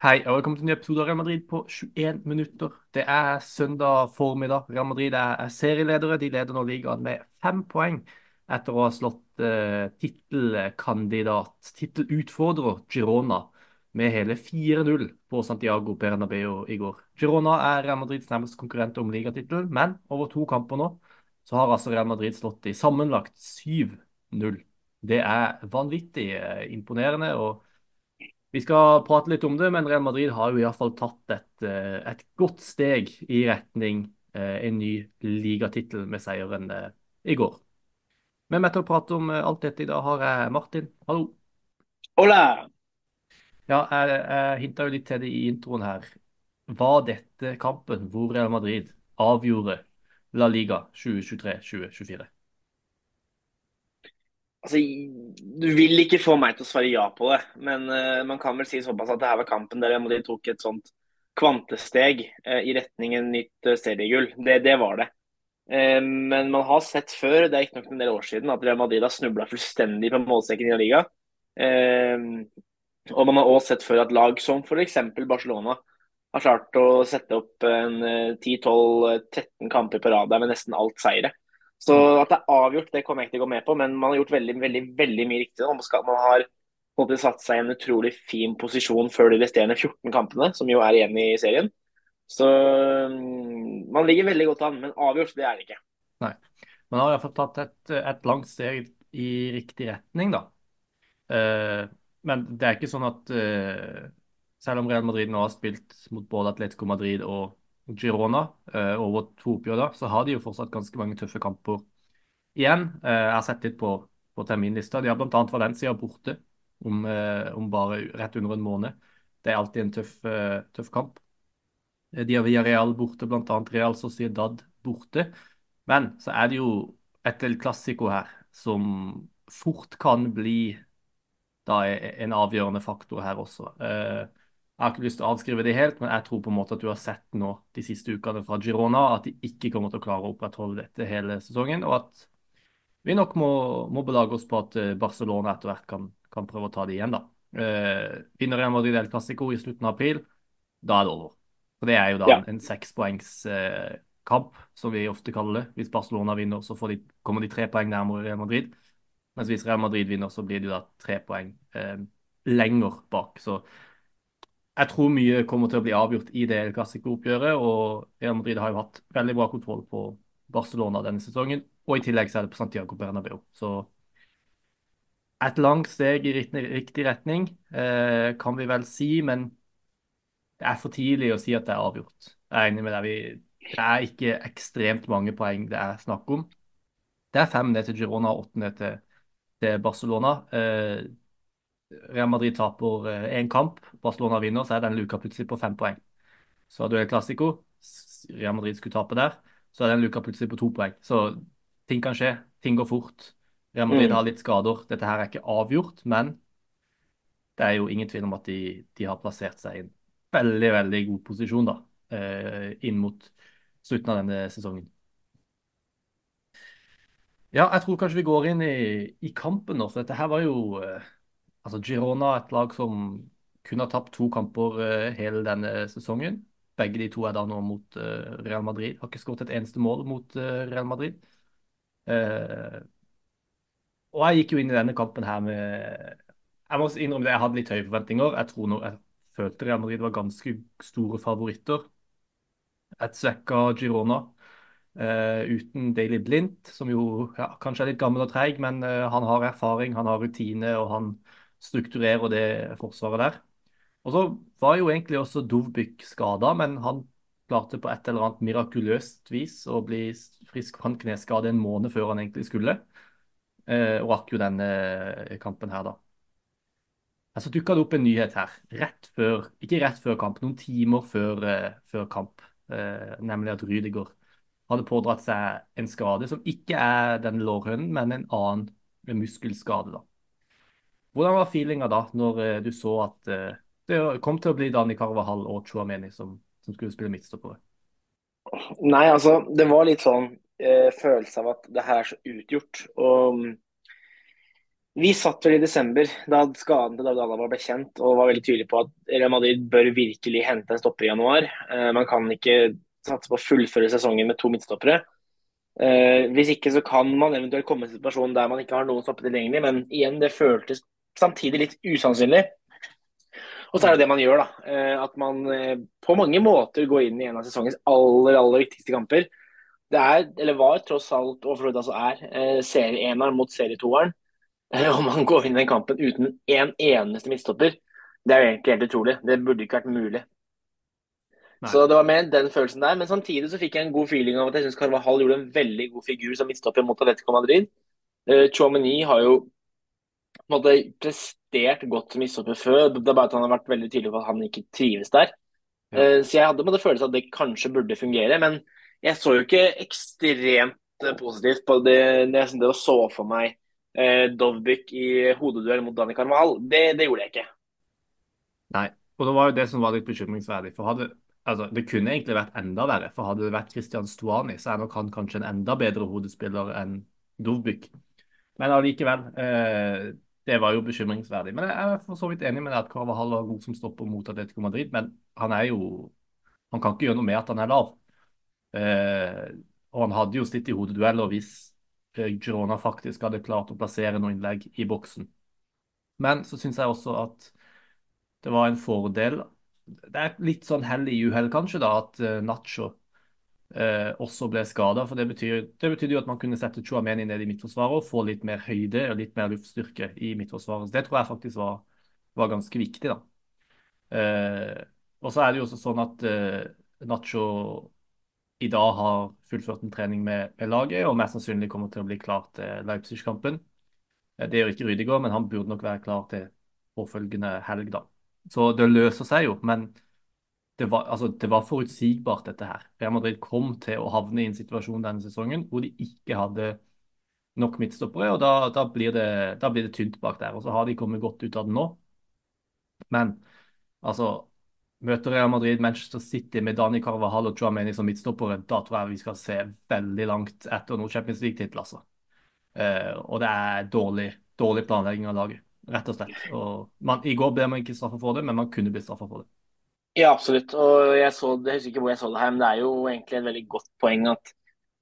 Hei, og velkommen til en ny episode av Real Madrid på 21 minutter. Det er søndag formiddag. Real Madrid er, er serieledere. De leder nå ligaen med fem poeng etter å ha slått eh, tittelkandidat, tittelutfordrer Girona med hele 4-0 på Santiago Bernabeu i går. Girona er Real Madrids nærmeste konkurrent om ligatittelen, men over to kamper nå så har altså Real Madrid slått i sammenlagt 7-0. Det er vanvittig eh, imponerende. og vi skal prate litt om det, men Real Madrid har jo iallfall tatt et, eh, et, godt steg i retning eh, en ny ligatittel med seieren eh, i går. Med meg til å prate om alt dette i dag har jeg Martin. Hallo. Hola. Ja, jeg, jeg hinta jo litt til det i introen her. Var dette kampen hvor Real Madrid avgjorde La Liga 2023-2024? Altså, Du vil ikke få meg til å svare ja på det, men uh, man kan vel si såpass at det her var kampen der de tok et sånt kvantesteg uh, i retning en nytt uh, seriegull. Det, det, var det. men man har sett før, det er ikke nok en del år siden, at Real Madrid har snubla fullstendig på målstreken i Liga. og man har også sett før at lag som f.eks. Barcelona har klart å sette opp en 10-12-13 kamper på rad med nesten alt seire. Så at det er avgjort, det kommer jeg ikke til å gå med på, men man har gjort veldig veldig, veldig mye riktig. Man, skal, man har måte, satt seg i en utrolig fin posisjon før de resterende 14 kampene, som jo er igjen i serien. Så um, man ligger veldig godt an, men avgjort, det er det ikke. Nei. Man har iallfall tatt et, et, langt steg i riktig retning, da. Uh, men det er ikke sånn at uh, selv om Real Madrid nå har spilt mot både Atletico Madrid og Girona eh, over to oppgjør da, så har de jo fortsatt ganske mange tøffe kamper igjen. Eh, jeg har sett litt på, på terminlista. De har bl.a. Valencia borte om, eh, om, bare rett under en måned. Det er alltid en tøff, tøff kamp. De har Villarreal borte, bl.a. Real Sociedad borte. Men så er det jo et El Clásico her som fort kan bli da en avgjørende faktor her også. Eh, jeg har ikke lyst til å avskrive det helt, men jeg tror på en måte at du har sett nå de siste ukene fra Girona at de ikke kommer til å klare å opprettholde dette hele sesongen, og at vi nok må, må belage oss på at eh, Barcelona etter hvert kan, kan prøve å ta det igjen. da. Uh, vinner Real Madrid El Clásico i slutten av april, da er det over. For Det er jo da ja. en sekspoengskamp, uh, som vi ofte kaller det. Hvis Barcelona vinner, så de, kommer de tre poeng nærmere Real Madrid. Mens hvis Real Madrid vinner, så blir det jo da tre poeng uh, lenger bak. Så jeg tror mye kommer til å bli avgjort i det klassikeroppgjøret. Og Real Madrid har jo hatt veldig bra kontroll på Barcelona denne sesongen. Og i tillegg så er det på Santiago Bernabeu. Så et langt steg i riktig retning, eh, kan vi vel si. Men det er for tidlig å si at det er avgjort. Jeg er enig med deg. Det er ikke ekstremt mange poeng det er snakk om. Det er fem ned til Girona og åtte ned til, Barcelona. Real Madrid taper én eh, kamp, Barcelona vinner, så er den luka plutselig på fem poeng. Så du El klassiko, Real Madrid skulle tape der, så er den luka plutselig på to poeng. Så ting kan skje. Ting går fort. Real Madrid mm. har litt skader. Dette her er ikke avgjort, men det er jo ingen tvil om at de, de har plassert seg i en veldig, veldig god posisjon da, eh, inn mot slutten av denne sesongen. Ja, jeg tror kanskje vi går inn i, i kampen nå, for dette her var jo eh, Altså Girona er et lag som kun har tapt to kamper uh, hele denne sesongen. Begge de to er da nå mot uh, Real Madrid. Har ikke skåret et eneste mål mot uh, Real Madrid. og jeg gikk jo inn i denne kampen her med Jeg må innrømme det, jeg hadde litt høye forventninger. Jeg tror nå, jeg følte Real Madrid var ganske store favoritter. Et svekka Girona. Uh, uten Daily Blindt, som jo ja, kanskje er litt gammel og treig, men uh, han har erfaring, han har rutine, og han strukturere det forsvaret der. Og så var jo egentlig også Dovbyk skada, men han klarte på et eller annet mirakuløst vis å bli frisk fra en kneskade en måned før han egentlig skulle. Eh, og rakk jo denne kampen her, da. Så dukka det opp en nyhet her, rett før, ikke rett før kamp, noen timer før, eh, før kamp. Eh, nemlig at Rydiger hadde pådratt seg en skade som ikke er den lårhønen, men en annen muskelskade. da. Hvordan var feelinga da, når eh, du så at uh, det kom til å bli Dani Carvahall og Chouameni som, som skulle spille midtstoppere? Nei, altså, det var litt sånn eh, følelse av at det her er så utgjort. Og Vi satt vel i desember da skaden til David Alaba ble og var veldig tydelig på at Real Madrid bør virkelig hente en stopper i januar. Eh, man kan ikke satse på å fullføre sesongen med to midtstoppere. Eh, hvis ikke så kan man eventuelt komme i en situasjon der man ikke har noen stoppere tilgjengelig, men igjen, det føltes samtidig litt usannsynlig. Og så er det det man gjør, da. Eh, at man på mange måter går inn i en av sesongens aller, aller viktigste kamper. Det er, eller var tross alt, og for så vidt altså er, serieeneren mot serietoeren. Og man går inn i den kampen uten en eneste midtstopper, det er jo egentlig helt utrolig. Det burde ikke vært mulig. Nei. Så det var med den følelsen der. Men samtidig så fikk jeg en god feeling av at jeg syns Carvahall gjorde en veldig god figur som midtstopper mot Atletico Madrid. Uh, har jo måte prestert godt som ishopper før. Det er bare at han har vært veldig tydelig på at han ikke trives der. Ja. Uh, så jeg hadde måtte en at det kanskje burde fungere. Men jeg så jo ikke ekstremt positivt på det. Jeg det så for meg eh, Dovbyk i hodeduell mot Danny Carval. Det, det, gjorde jeg ikke. Nei, og det var jo det som var litt bekymringsverdig. for hadde, altså, Det kunne egentlig vært enda verre. for Hadde det vært Christian Stuani, så er nok han kanskje en enda bedre hodespiller enn Dovbyk. Men allikevel, eh, det var jo bekymringsverdig. Men jeg er for så vidt enig med deg at Carvahall var god som stopper mot Atletico Madrid, men han er jo Han kan ikke gjøre noe med at han er lav. Eh, og han hadde jo stitt i hodedueller hvis Girona faktisk hadde klart å plassere noen innlegg i boksen. Men så syns jeg også at det var en fordel Det er litt sånn hell i uhell, kanskje, da, at uh, Nacho uh, også ble skada. Det betyr, det betydde jo at man kunne sette Chuameni ned i midtforsvaret og få litt mer høyde og litt mer luftstyrke i midtforsvaret. Så det tror jeg faktisk var, var ganske viktig, da. Eh, og så er det jo også sånn at Nacho i dag har fullført en trening med, med, laget og mest sannsynlig kommer til å bli klar til Leipzig-kampen. Eh, det gjør ikke Rydiger, men han burde nok være klar til påfølgende helg. da. Så det løser seg jo, men det var, altså, det var forutsigbart, dette her. Real Madrid kom til å havne i en situasjon denne sesongen hvor de ikke hadde nok midtstoppere, og da, da, blir det, da, blir det, tynt bak der. Og så har de kommet godt ut av det nå. Men altså Møter Real Madrid Manchester City med Dani Carvajal og Chuameni som midtstoppere, da tror jeg vi skal se veldig langt etter noen Champions League-tittel. altså. Uh, og det er dårlig, dårlig, planlegging av laget, rett og slett. Og man, I går ble man ikke straffa for det, men man kunne blitt straffa for det. Ja, absolutt. Og jeg, så, jeg husker ikke hvor jeg så det her, men det er jo egentlig et veldig godt poeng at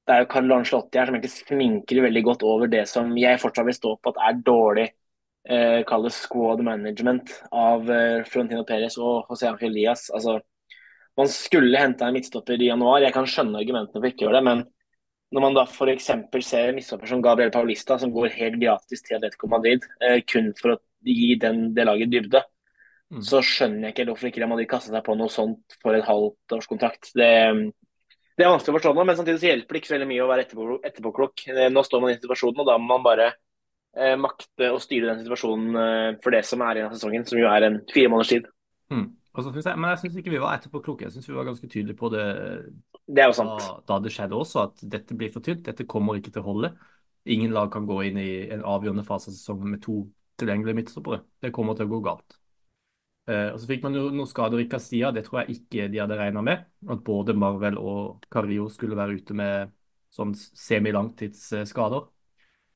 det er jo Carlo Ancelotti her som egentlig sminker veldig godt over det som jeg fortsatt vil stå på at er dårlig eh, kalles squad management av eh, Frontino Perez og José Ángel Díaz. Altså, man skulle hente en midtstopper i januar. Jeg kan skjønne argumentene for ikke å gjøre det, men når man da f.eks. ser en midtstopper som Gabriel Paulista, som går helt gratis til Atletico Madrid eh, kun for å gi den, det laget dybde, mm. så skjønner jeg ikke hvorfor ikke Madrid kaster seg på noe sånt for et halvt års kontrakt. Det, det er vanskelig å forstå nå, men samtidig så hjelper det ikke så veldig mye å være etterpåklok. Eh, nå står man i situasjonen, og da må man bare eh, makte å styre den situasjonen eh, for det som er igjen av sesongen, som jo er en fire måneders tid. Mm. Jeg, men jeg syns ikke vi var etterpåkloke. Jeg syns vi var ganske tydelige på det, det. Da, da, det skjedde også, at dette blir for tynt. Dette kommer ikke til å holde. Ingen lag kan gå inn i en avgjørende fase av sesongen med to tilgjengelige midtstoppere. Det kommer til å gå galt. Eh, og Så fikk man jo noen skader i Castilla, det tror jeg ikke de hadde regna med. At både Marvel og Carrillo skulle være ute med sånn semilangtidsskader.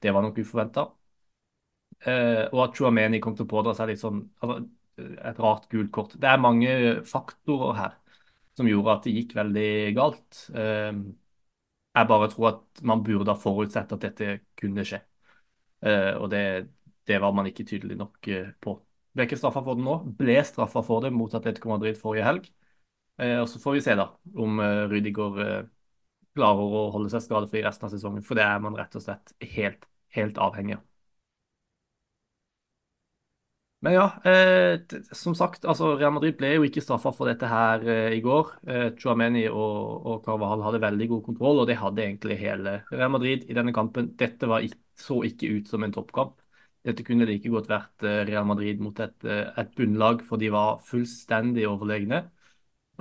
Det var nok uforventa. Eh, og at Chuameni kom til å pådra seg litt sånn, altså, et rart gult kort. Det er mange faktorer her som gjorde at det gikk veldig galt. Eh, jeg bare tror at man burde ha forutsett at dette kunne skje. Eh, og det, det, var man ikke tydelig nok eh, på. Ble ikke straffa for det nå. Ble straffa for det mot Atletico Madrid forrige helg. Eh, og Så får vi se da om eh, Rydiger klarer å holde seg skadefri resten av sesongen. For det er man rett og slett helt, helt avhengig av. Men ja, eh, som sagt, altså Real Madrid ble jo ikke straffa for dette her eh, i går. Eh, Chuameni og, og Carvahal hadde veldig god kontroll, og det hadde egentlig hele Real Madrid i denne kampen. Dette ikke, så ikke ut som en toppkamp. Dette kunne like godt vært eh, Real Madrid mot et, eh, et bunnlag, for de var fullstendig overlegne.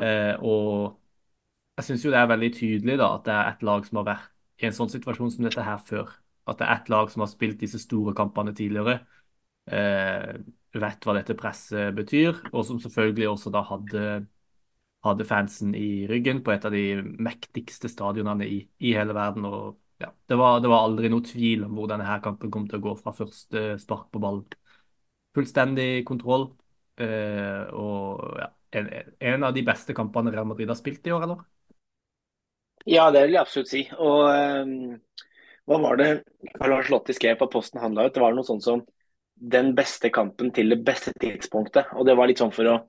Eh, og jeg syns jo det er veldig tydelig da, at det er et lag som har vært i en sånn situasjon som dette her før. At det er et lag som har spilt disse store kampene tidligere. Eh, vet hva dette presset betyr, og som selvfølgelig også da hadde, hadde fansen i ryggen på et av de mektigste stadionene i, i hele verden. og ja, det var, det var aldri noe tvil om hvor denne her kampen kom til å gå fra første spark på ballen. Fullstendig kontroll. eh, og ja, en, en av de beste kampene Real Madrid har spilt i år, eller? Ja, det vil jeg absolutt si. Og eh, hva var det Carlo Ancelotti skrev på posten handla ut? Det var noe sånt som den beste kampen til det beste tidspunktet. Og det var litt sånn for å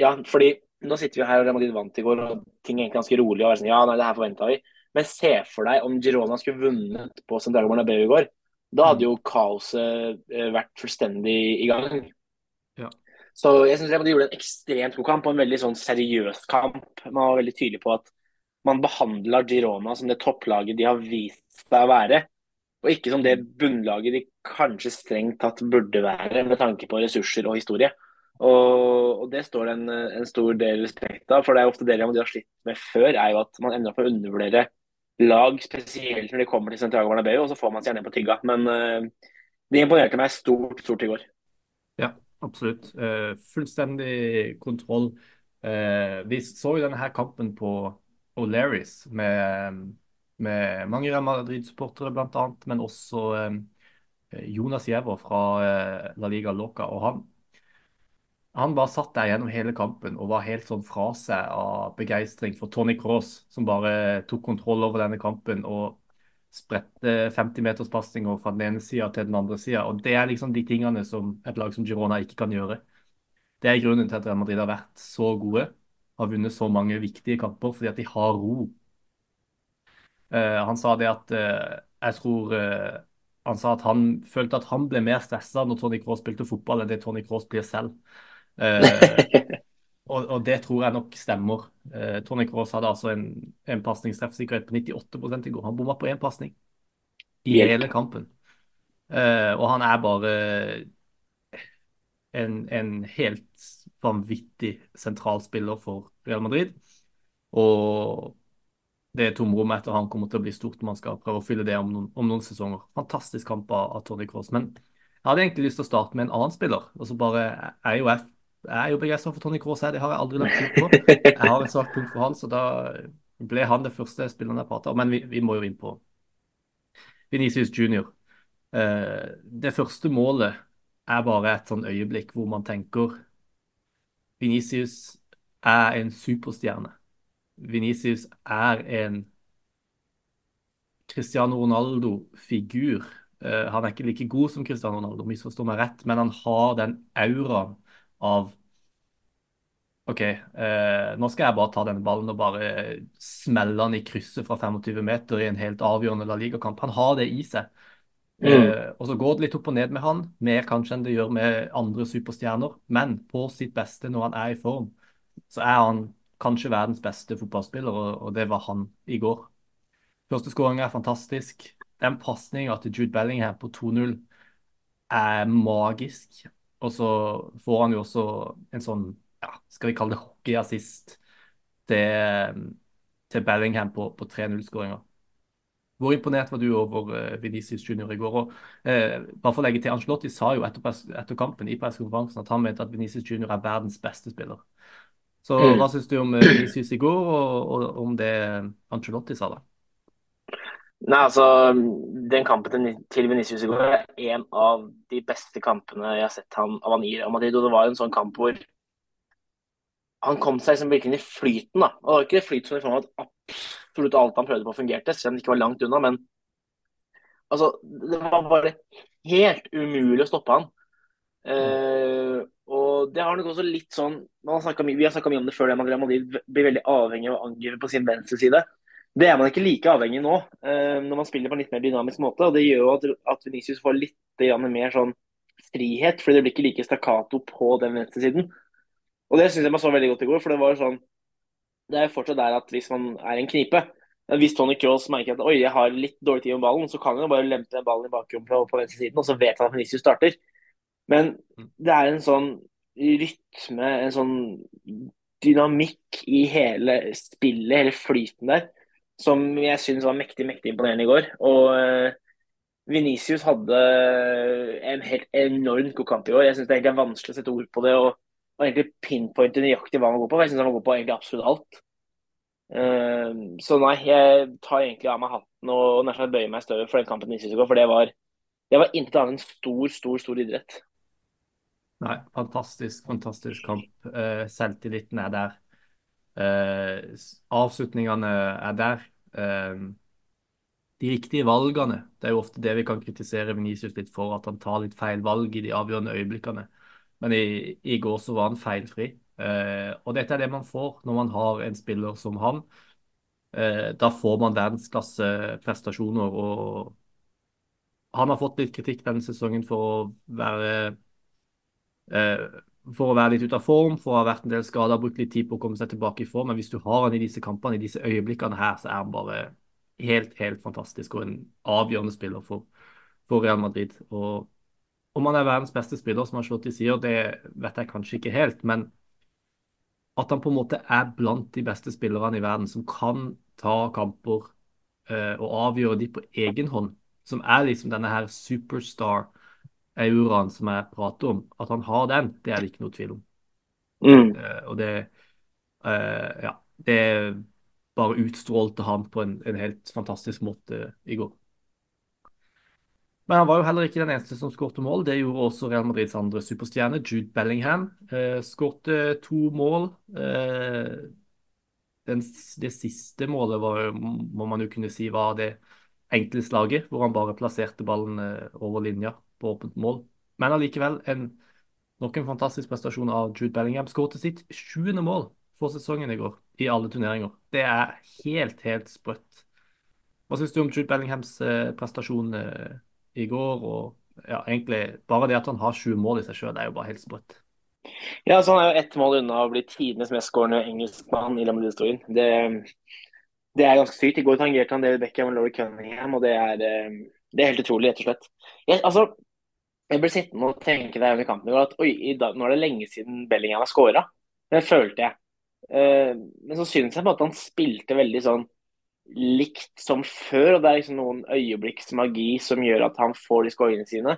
Ja, fordi nå sitter vi her og Real Madrid vant i går, og ting er egentlig ganske rolig. Og er sånn, ja, nei, det her forventa vi. Men se for deg om Girona skulle vunnet på Santiago Bernabeu i går. Da hadde jo kaoset eh, vært fullstendig i gang. Ja. Så jeg syns de gjorde en ekstremt god kamp, og en veldig sånn seriøs kamp. Man var veldig tydelig på at man behandla Girona som det topplaget de har vist seg å være. Og ikke som det bunnlaget de kanskje strengt tatt burde være, med tanke på ressurser og historie. Og, og det står det en, en stor del respekt av. For det er ofte det de har slitt med før, er jo at man ender opp med å undervurdere lag, spesielt når de kommer til Santiago Bernabeu, og så får man seg gjerne på tygga. Men uh, de imponerte meg stort, stort i går. Ja, absolutt. Uh, fullstendig kontroll. Uh, vi så jo denne her kampen på O'Learys med, med mange Real Madrid-supportere bl.a., men også Jonas Giæver fra La Liga Loca. og han han bare satt der gjennom hele kampen og var helt sånn fra seg av begeistring for Tony Cross, som bare tok kontroll over denne kampen og spredte 50-meterspasninger fra den ene sida til den andre sida. Det er liksom de tingene som et lag som Girona ikke kan gjøre. Det er grunnen til at Real Madrid har vært så gode, har vunnet så mange viktige kamper, fordi at de har ro. Uh, han sa det at uh, jeg tror uh, Han sa at han følte at han ble mer stressa når Tony Cross spilte fotball, enn det Tony Cross blir selv. Eh, og, og, det tror jeg nok stemmer. Eh, Tony Cross hadde altså en, en pasningstreffsikkerhet på 98% i går. Han bomma på én pasning i hele kampen. Eh, og han er bare en, en helt vanvittig sentralspiller for Real Madrid. Og det tomrommet etter han kommer til å bli stort man skal prøve å fylle det om noen, om noen sesonger. Fantastisk kamp av, av Tony Cross. Men jeg hadde egentlig lyst til å starte med en annen spiller. og så bare er jo jeg jeg er jo begeistra for Tony Cross, det har jeg aldri lagt skjul på. Jeg har et svakt punkt for han, så da ble han det første spilleren jeg prata om. Men vi, vi, må jo inn på Venicius Junior. Uh, det første målet er bare et sånn øyeblikk hvor man tenker Venicius er en superstjerne. Venicius er en Cristiano Ronaldo-figur. Uh, han er ikke like god som Cristiano Ronaldo, misforstå meg rett, men han har den auraen av OK, eh, nå skal jeg bare ta denne ballen og bare smelle den i krysset fra 25 meter i en helt avgjørende La Liga-kamp. Han har det i seg. Mm. Eh, og så går det litt opp og ned med han, mer kanskje enn det gjør med andre superstjerner. Men på sitt beste når han er i form, så er han kanskje verdens beste fotballspiller, og, og det var han i går. Første skåring er fantastisk. Den pasninga til Jude Bellingham på 2-0 er magisk. Og så får han jo også en sånn, ja, skal vi kalle det hockeyassist til, til Bellingham på, på 3-0-skåringa. Hvor imponert var du over uh, Venicius Junior i går? Og, eh, bare for å legge til, Ancelotti sa jo etter, etter kampen i pressekonferansen at han mente at Venicius Junior er verdens beste spiller. Så mm. hva syns du om uh, Venicius i går, og, og, om det Ancelotti sa da? Nei, altså, Den kampen til Venicius i går er en av de beste kampene jeg har sett han av han i Real Madrid. Og det var en sånn kamp hvor han kom seg liksom virkelig i flyten. da. Og Det var ikke flyt som i form av at absolutt alt han prøvde på, fungerte, selv om det ikke var langt unna. Men altså, det var bare helt umulig å stoppe han. Uh, og det har nok også litt sånn har Vi har snakka mye om det før, det, Real Madrid blir veldig avhengig av å angripe på sin venstre side. Det er man ikke like avhengig nå, eh, når man spiller på en litt mer dynamisk måte. og Det gjør jo at, at Venicius får litt mer sånn frihet, fordi det blir ikke like stakkato på den venstresiden. Og det syns jeg man så veldig godt i går. for Det var sånn, det er jo fortsatt der at hvis man er en knipe Hvis Tony Cross merker at oi, jeg har litt dårlig tid om ballen, så kan han jo bare lempe ballen i bakrommet på, på venstresiden, og så vet han at Venicius starter. Men mm. det er en sånn rytme, en sånn dynamikk i hele spillet, hele flyten der, som jeg syns var mektig mektig imponerende i går. Og uh, Venicius hadde en helt enormt god kamp i år. Jeg syns det er vanskelig å sette ord på det og, og egentlig pinpointe nøyaktig hva han går på. For jeg syns han var god på egentlig absolutt alt. Eh, så nei, jeg tar egentlig av meg hatten og nær sagt bøyer meg støvet for den kampen i går, for det var, det var intet annet enn stor, stor, stor idrett. Nei, fantastisk, fantastisk kamp. Uh, selvtilliten er der. Eh, avslutningene er der. Eh, de riktige valgene. Det er jo ofte det vi kan kritisere Venicius litt for, at han tar litt feil valg i de avgjørende øyeblikkene. Men i, i går så var han feilfri. Eh, og dette er det man får når man har en spiller som han. Da får man verdensklasseprestasjoner. Og han har fått litt kritikk denne sesongen for å være eh, for å være litt ute av form, for å ha vært en del skada, brukt litt tid på å komme seg tilbake i form. Men hvis du har han i disse kampene, i disse øyeblikkene her, så er han bare helt, helt fantastisk og en avgjørende spiller for, for Real Madrid. Og om han er verdens beste spiller, som Ancelotti sier, det vet jeg kanskje ikke helt. Men at han på en måte er blant de beste spillerne i verden som kan ta kamper eh, og avgjøre de på egen hånd, som er liksom denne her superstar auraen som jeg prater om, at han har den, det er det ikke noe tvil om. Mm. Uh, og det uh, Ja. Det bare utstrålte han på en, en, helt fantastisk måte i går. Men han var jo heller ikke den eneste som skårte mål. Det gjorde også Real Madrids andre superstjerne, Jude Bellingham. Uh, skårte to mål. Den, det siste målet var, må man jo kunne si var det enkle slaget, hvor han bare plasserte ballen over linja på åpent mål. Men allikevel en, nok en fantastisk prestasjon av Jude Bellingham. Skåret sitt sjuende mål for sesongen i går i alle turneringer. Det er helt, helt sprøtt. Hva syns du om Jude Bellinghams eh, prestasjon eh, i går? Og ja, egentlig bare det at han har sju mål i seg sjøl, er jo bare helt sprøtt. Ja, så Han er jo ett mål unna å bli tidenes mestskårende engelskmann i La Madrid-historien. Det, det, er ganske sykt. I går tangerte han David Beckham og Laurie Cunningham, og det er, eh, det er helt utrolig, rett og slett. Jeg, altså, jeg ble sittende og tenke der under kampen at oi, dag, nå er det lenge siden Bellingham har scora. Det følte jeg. Uh, men så syns jeg på at han spilte veldig sånn likt som før. og Det er liksom noen øyeblikks magi som gjør at han får de skåringene sine.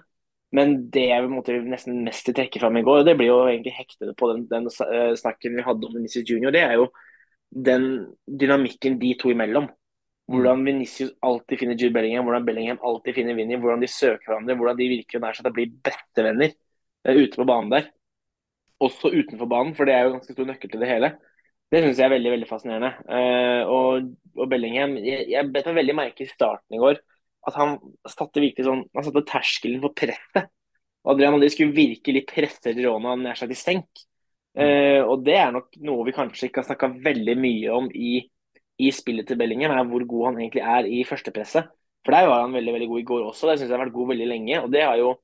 Men det jeg måtte nesten mest trekke fram i går, og det blir jo egentlig hektede på den, den uh, snakken vi hadde om Vinicius Junior, det er jo den dynamikken de to imellom. Hvordan Vinicius alltid finner Jude Bellingham, hvordan Bellingham alltid finner Vinny, hvordan de søker hverandre, hvordan de virker nær seg til å bli bestevenner ute på banen der. Også utenfor banen, for det er jo ganske stor nøkkel til det hele. Det syns jeg er veldig veldig fascinerende. Uh, og, og, Bellingham Jeg, jeg bet meg veldig merke i starten i går at han satte virkelig sånn, han satte terskelen for presset. Adrian André skulle virkelig presse Girona nær seg til senk. Uh, og det er nok noe vi kanskje ikke har snakka veldig mye om i i spillet til Bellingham, er hvor god han egentlig er i førstepresset. For der var han veldig veldig god i går også. Det syns jeg har vært god veldig lenge. og Det har jo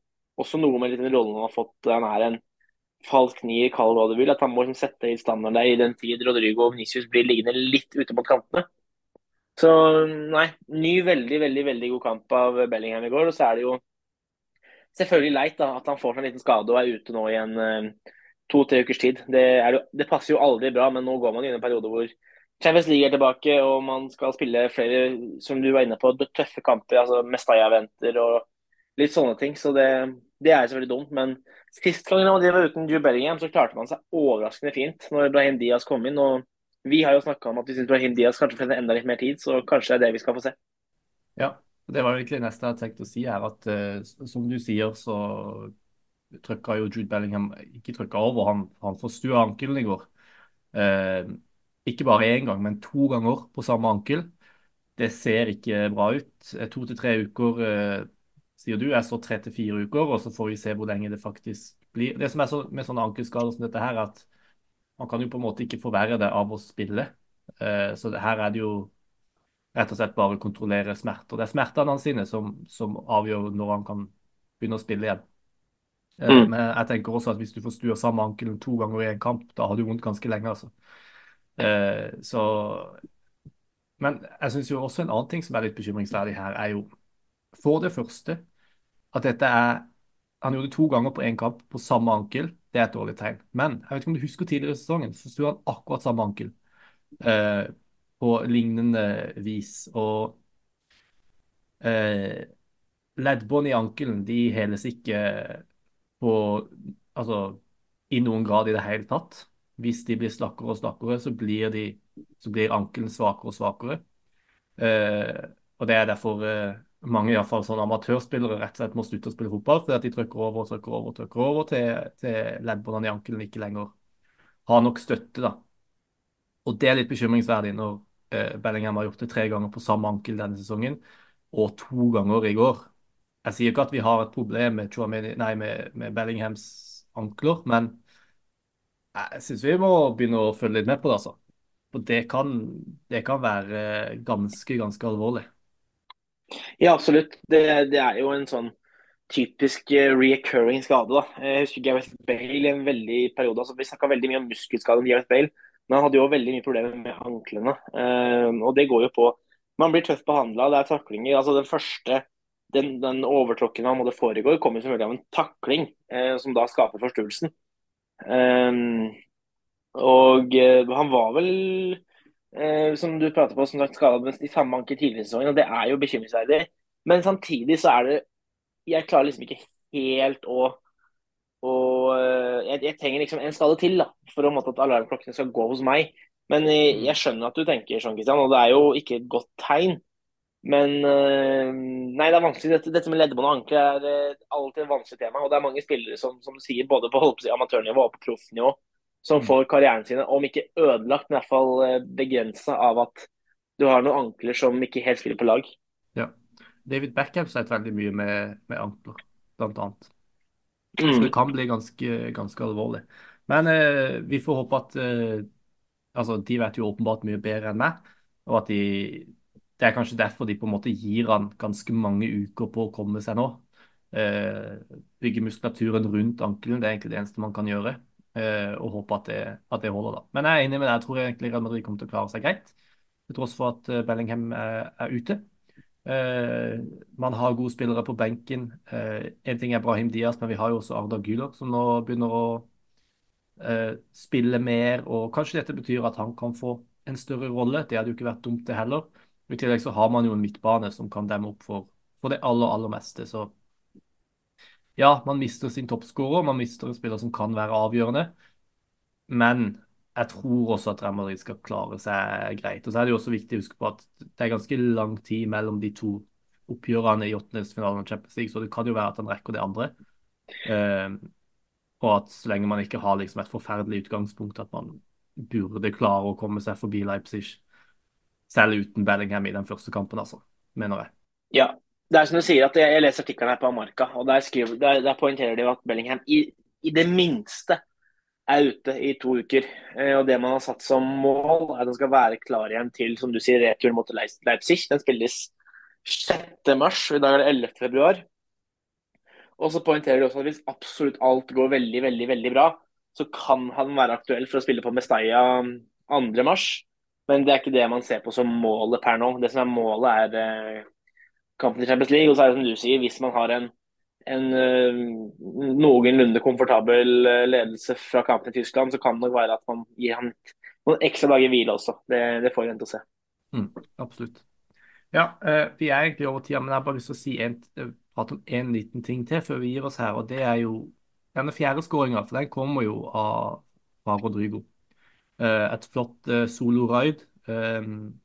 også noe med den rollen han har fått. Han er en falsk nier, kall hva du vil. At han må liksom sette i standard der i den tid Rodrigo og Venicius blir liggende litt ute mot kantene. Så nei, ny veldig, veldig veldig god kamp av Bellingham i går. Og så er det jo selvfølgelig leit da, at han får seg en liten skade og er ute nå i en uh, to-tre ukers tid. Det, jo, det, passer jo aldri bra, men nå går man i en periode hvor Champions League er tilbake, og man skal spille flere som du var inne på, tøffe kamper. altså Mestaja-venter, og litt sånne ting. Så det, det er selvfølgelig dumt. Men sist gang de var uten Drew Bellingham, så klarte man seg overraskende fint når Brahim Diaz kom inn. og Vi har jo snakka om at vi syns Brahim Diaz kanskje får enda litt mer tid, så kanskje det er det vi skal få se. Ja, det var egentlig neste jeg hadde tenkt å si her, at uh, som du sier, så trykka jo Jude Bellingham ikke trykka over, han, han forstua ankelen i går. Uh, ikke bare én gang, men to ganger på samme ankel. Det ser ikke bra ut. Eh, to til tre uker, eh, sier du. Jeg står tre til fire uker, og så får vi se hvor lenge det faktisk blir. Det som er så, med sånne ankelskader som dette her, er at man kan jo på en måte ikke forverre det av å spille. Eh, så her er det jo rett og slett bare å kontrollere smerter. Det er smertene hans sine som, som, avgjør når han kan begynne å spille igjen. Mm. Men jeg tenker også at hvis du får stua samme ankelen to ganger i en kamp, da har du vondt ganske lenge. altså. Eh, så Men jeg syns jo også en annen ting som er litt bekymringsverdig her, er jo for det første at dette er Han gjorde det to ganger på én kamp på samme ankel. Det er et dårlig tegn. Men jeg vet ikke om du husker tidligere i sesongen, så sto han akkurat samme ankel. Eh, på lignende vis. Og eh, leddbånd i ankelen de heles ikke på Altså i noen grad i det hele tatt. Hvis de blir slakkere og slakkere, så blir, blir ankelen svakere og svakere. Eh, og det er derfor eh, mange i hvert fall sånne amatørspillere rett og slett må slutte å spille fotball fordi at de trykker over og trykker over og trykker over til, til leddbåndene i ankelen ikke lenger har nok støtte. da. Og det er litt bekymringsverdig når eh, Bellingham har gjort det tre ganger på samme ankel denne sesongen, og to ganger i går. Jeg sier ikke at vi har et problem med, nei, med, med Bellinghams ankler, men jeg syns vi må begynne å følge litt med på det. altså. For det kan, det kan være ganske, ganske alvorlig. Ja, absolutt. Det, det, er jo en sånn typisk uh, reoccurring skade. da. Jeg husker Gareth Bale i en veldig periode. altså Vi snakka veldig mye om muskelskade med Gareth Bale, men han hadde jo veldig mye problemer med anklene. Uh, og det går jo på Man blir tøft behandla, det er taklinger. altså Den første den, den overtråkken han måtte foregå, kommer selvfølgelig av en takling, uh, som da skaper forstyrrelsen. Og han var vel eh, som du prater på, som sagt skada i samme anke tidligere i sesongen. og Det er jo bekymringsverdig. Men samtidig så er det Jeg klarer liksom ikke helt å og eh, jeg, jeg, trenger liksom en skade til da, for at alarmklokkene skal gå hos meg. Men jeg, eh, mm. jeg, skjønner at du tenker sånn, Kristian, og det er jo ikke et godt tegn. Men eh, nei, det er vanskelig. Dette, dette med leddebånd og ankel er alltid et vanskelig tema. Og det er mange spillere som, som sier, både på amatørnivå og på proffnivå, som mm. får karrieren sine, om ikke ødelagt, men i hvert fall eh, begrensa av at du har noen ankler som ikke helt spiller på lag. Ja. David Beckham slet veldig mye med, med ankler, annet. Mm. Så det kan bli ganske, ganske alvorlig. Men eh, vi får håpe at eh, altså, De vet jo åpenbart mye bedre enn meg. Og at de Det er kanskje derfor de på en måte gir han ganske mange uker på å komme seg nå. Eh, bygge muskulaturen rundt ankelen, det er egentlig det eneste man kan gjøre. Eh, og håpe at det, at det, holder, da. Men jeg er enig med deg. Jeg tror egentlig Real Madrid kommer til å klare seg greit, til tross for at eh, Bellingham er, er ute. Uh, man har gode spillere på benken. Uh, en ting er Brahim Diaz, men vi har jo også Arda Güler, som nå begynner å uh, spille mer. og Kanskje dette betyr at han kan få en større rolle. Det hadde jo ikke vært dumt, det heller. I tillegg så har man jo en midtbane som kan demme opp for, for det aller, aller meste. Så ja, man mister sin toppskårer, man mister en spiller som kan være avgjørende. Men jeg tror også at Real Madrid skal klare seg greit. Og så er det jo også viktig å huske på at det er ganske lang tid mellom de to oppgjørene i åttendelsfinalen og Champions League, så det kan jo være at han rekker det andre. Uh, og at så lenge man ikke har liksom et forferdelig utgangspunkt, at man burde klare å komme seg forbi Leipzig, selv uten Bellingham i den første kampen, altså, mener jeg. Ja, det er som du sier, at jeg, leser artikkelen her på Amarka, og der, skriver, der, der poengterer de at Bellingham i, i, det minste er ute i to uker. Eh, og Det man har satt som mål, er at han skal være klar igjen til som du sier, retur mot Leipzig. Den spilles 6. mars, og i dag er det 11. februar. Og så poengterer de også at hvis absolutt alt går veldig, veldig, veldig bra, så kan han være aktuell for å spille på Mestalla 2. mars. Men det er ikke det man ser på som målet per nå. Det som er målet, er eh, kampen i Champions League. Og så er det som du sier, hvis man har en, en uh, noenlunde komfortabel uh, ledelse fra kampen i Tyskland, så kan det nok være at man gir han noen ekstra dager hvile også. Det, det får vi vente og se. Mm, absolutt. Ja, vi er egentlig over tida, men jeg har bare lyst til å si en, prate om én liten ting til før vi gir oss her. og Det er jo denne fjerde skåringa, for den kommer jo av, fra Rodrigo. Et flott solo-ride. Um,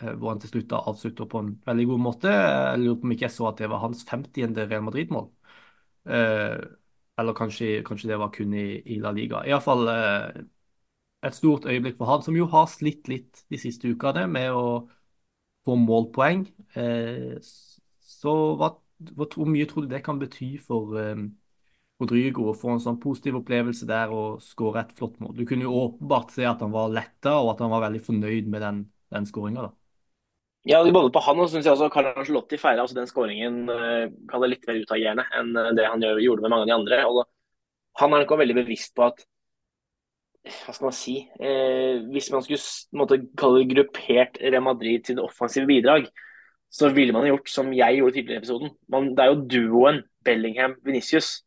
Eh, hvor han til slutt avslutter på en veldig god måte. Jeg lurer på om ikke jeg så at det var hans 50. Real Madrid-mål. Eh, eller kanskje, kanskje, det var kun i, i La Liga. Iallfall eh, et stort øyeblikk for han, som jo har slitt litt de siste ukene med å få målpoeng. Eh, så hva, hvor mye tror du det kan bety for eh, Rodrigo å få en sånn positiv opplevelse der og skåre et flott mål? Du kunne jo åpenbart se at han var letta, og at han var veldig fornøyd med den, den skåringa. Ja, både på han og synes jeg også Carlo Angelotti feira altså den skåringen uh, litt mer utagerende enn eh, det han gjorde med mange av de andre. Og han er nok veldig bevisst på at hva skal man si eh, Hvis man skulle måtte kalle det gruppert Real Madrid sine offensive bidrag, så ville man gjort som jeg gjorde tidligere i episoden. Man, det er jo duoen Bellingham-Venicius.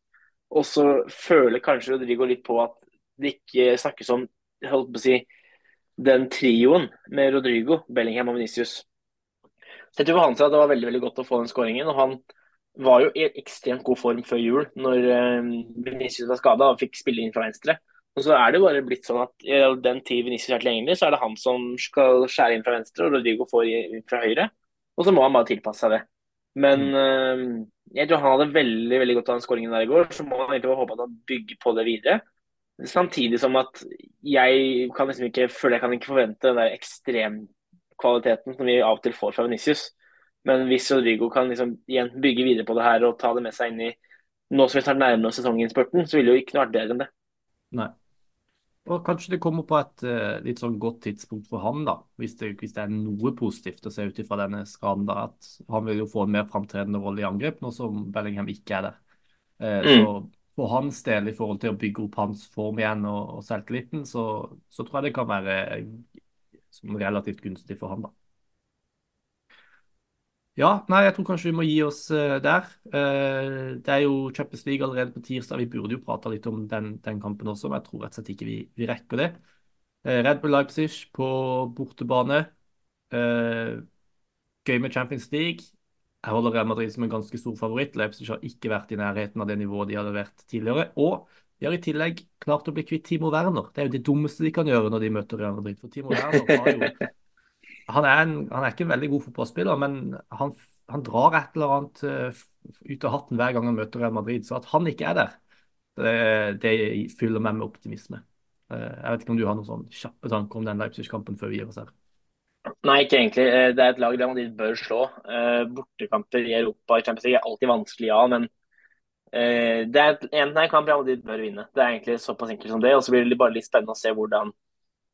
Og så føler kanskje Rodrigo litt på at det ikke snakkes om holdt på å si, den trioen med Rodrigo, Bellingham og Venicius. Tror for han at det var veldig veldig godt å få den skåringen. og Han var jo i ekstremt god form før jul, når Venicius Vinicius var skada og fikk spille inn fra venstre. Og så er det bare blitt sånn at i den tid Vinicius er tilgjengelig, så er det han som skal skjære inn fra venstre, og Rodrigo får inn fra høyre. Og så må han bare tilpasse seg det. Men øh, jeg tror han hadde veldig veldig godt av den skåringen der i går. Så må han egentlig håpe at han bygger på det videre. Samtidig som at jeg kan liksom ikke føler jeg kan ikke forvente den der ekstremkvaliteten som vi av og til får fra Vinicius. Men hvis Rodrigo kan liksom igjen bygge videre på det her og ta det med seg inn i nå som vi tar nærmere oss sesonginnspurten, så ville det jo ikke noe vært bedre enn det. Nei. Og kanskje det kommer på et eh, litt sånn godt tidspunkt for han, da. Hvis det, hvis det er noe positivt å se ut ifra denne skaden, da. At han vil jo få en mer framtredende rolle i angrep, nå som Bellingham ikke er det. Eh, Mm. Så for hans del, i forhold til å bygge opp hans form igjen og, og selvtilliten, så, så tror jeg det kan være eh, relativt gunstig for han, da. Ja, nei, jeg tror kanskje vi må gi oss eh, der. Eh, det er jo Champions League allerede på tirsdag. Vi burde jo prata litt om den, den kampen også, men jeg tror rett og slett ikke vi, vi rekker det. Eh, Red Bull Leipzig på bortebane. Eh, gøy med Champions League. Jeg holder Real Madrid som en ganske stor favoritt. Leipzig har ikke vært i nærheten av det nivået de hadde vært tidligere. Og de har i tillegg klart å bli kvitt Timo Werner. Det er jo det dummeste de kan gjøre når de møter Real Madrid. For Timo Werner har jo han er, en, han er ikke en veldig god fotballspiller, men han, han drar et eller annet uh, ut av hatten hver gang han møter Real Madrid. Så at han ikke er der, det, det fyller meg med optimisme. Uh, jeg vet ikke om du har noen sånn kjappe tanker om den Leipzig-kampen før vi gir oss her? Nei, ikke egentlig. Eh, Det er et lag Real Madrid bør slå. Eh, Bortekamper i Europa i Champions League er alltid vanskelig, ja, men eh, det er et en kamp Real Madrid bør vinne. Det er egentlig såpass enkelt som det. Og så blir det bare litt spennende å se hvordan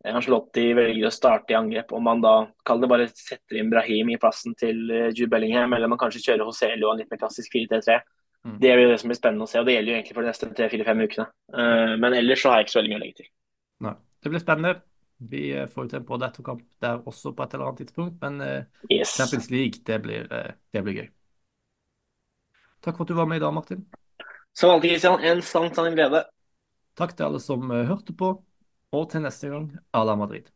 Ancelotti velger å starte i angrep. Om man da kall det bare setter inn Brahim i plassen til eh, Jude Bellingham, eller man kanskje kjører Joselu og en litt mer klassisk 4-3-3. Mm. Det blir det som blir spennende å se, og det gjelder jo egentlig for de neste tre-fire-fem ukene. Eh, Men ellers så har jeg ikke så veldig mye å legge til. Nei. Det blir spennende. Vi eh, får jo til en podetto-kamp der også på et eller annet tidspunkt, men Yes. Champions League, det blir, det blir gøy. Takk for at du var med i dag, Martin. Som alltid, Christian, en sann, sann glede. Takk til alle som hørte på, og til neste gang, à la Madrid.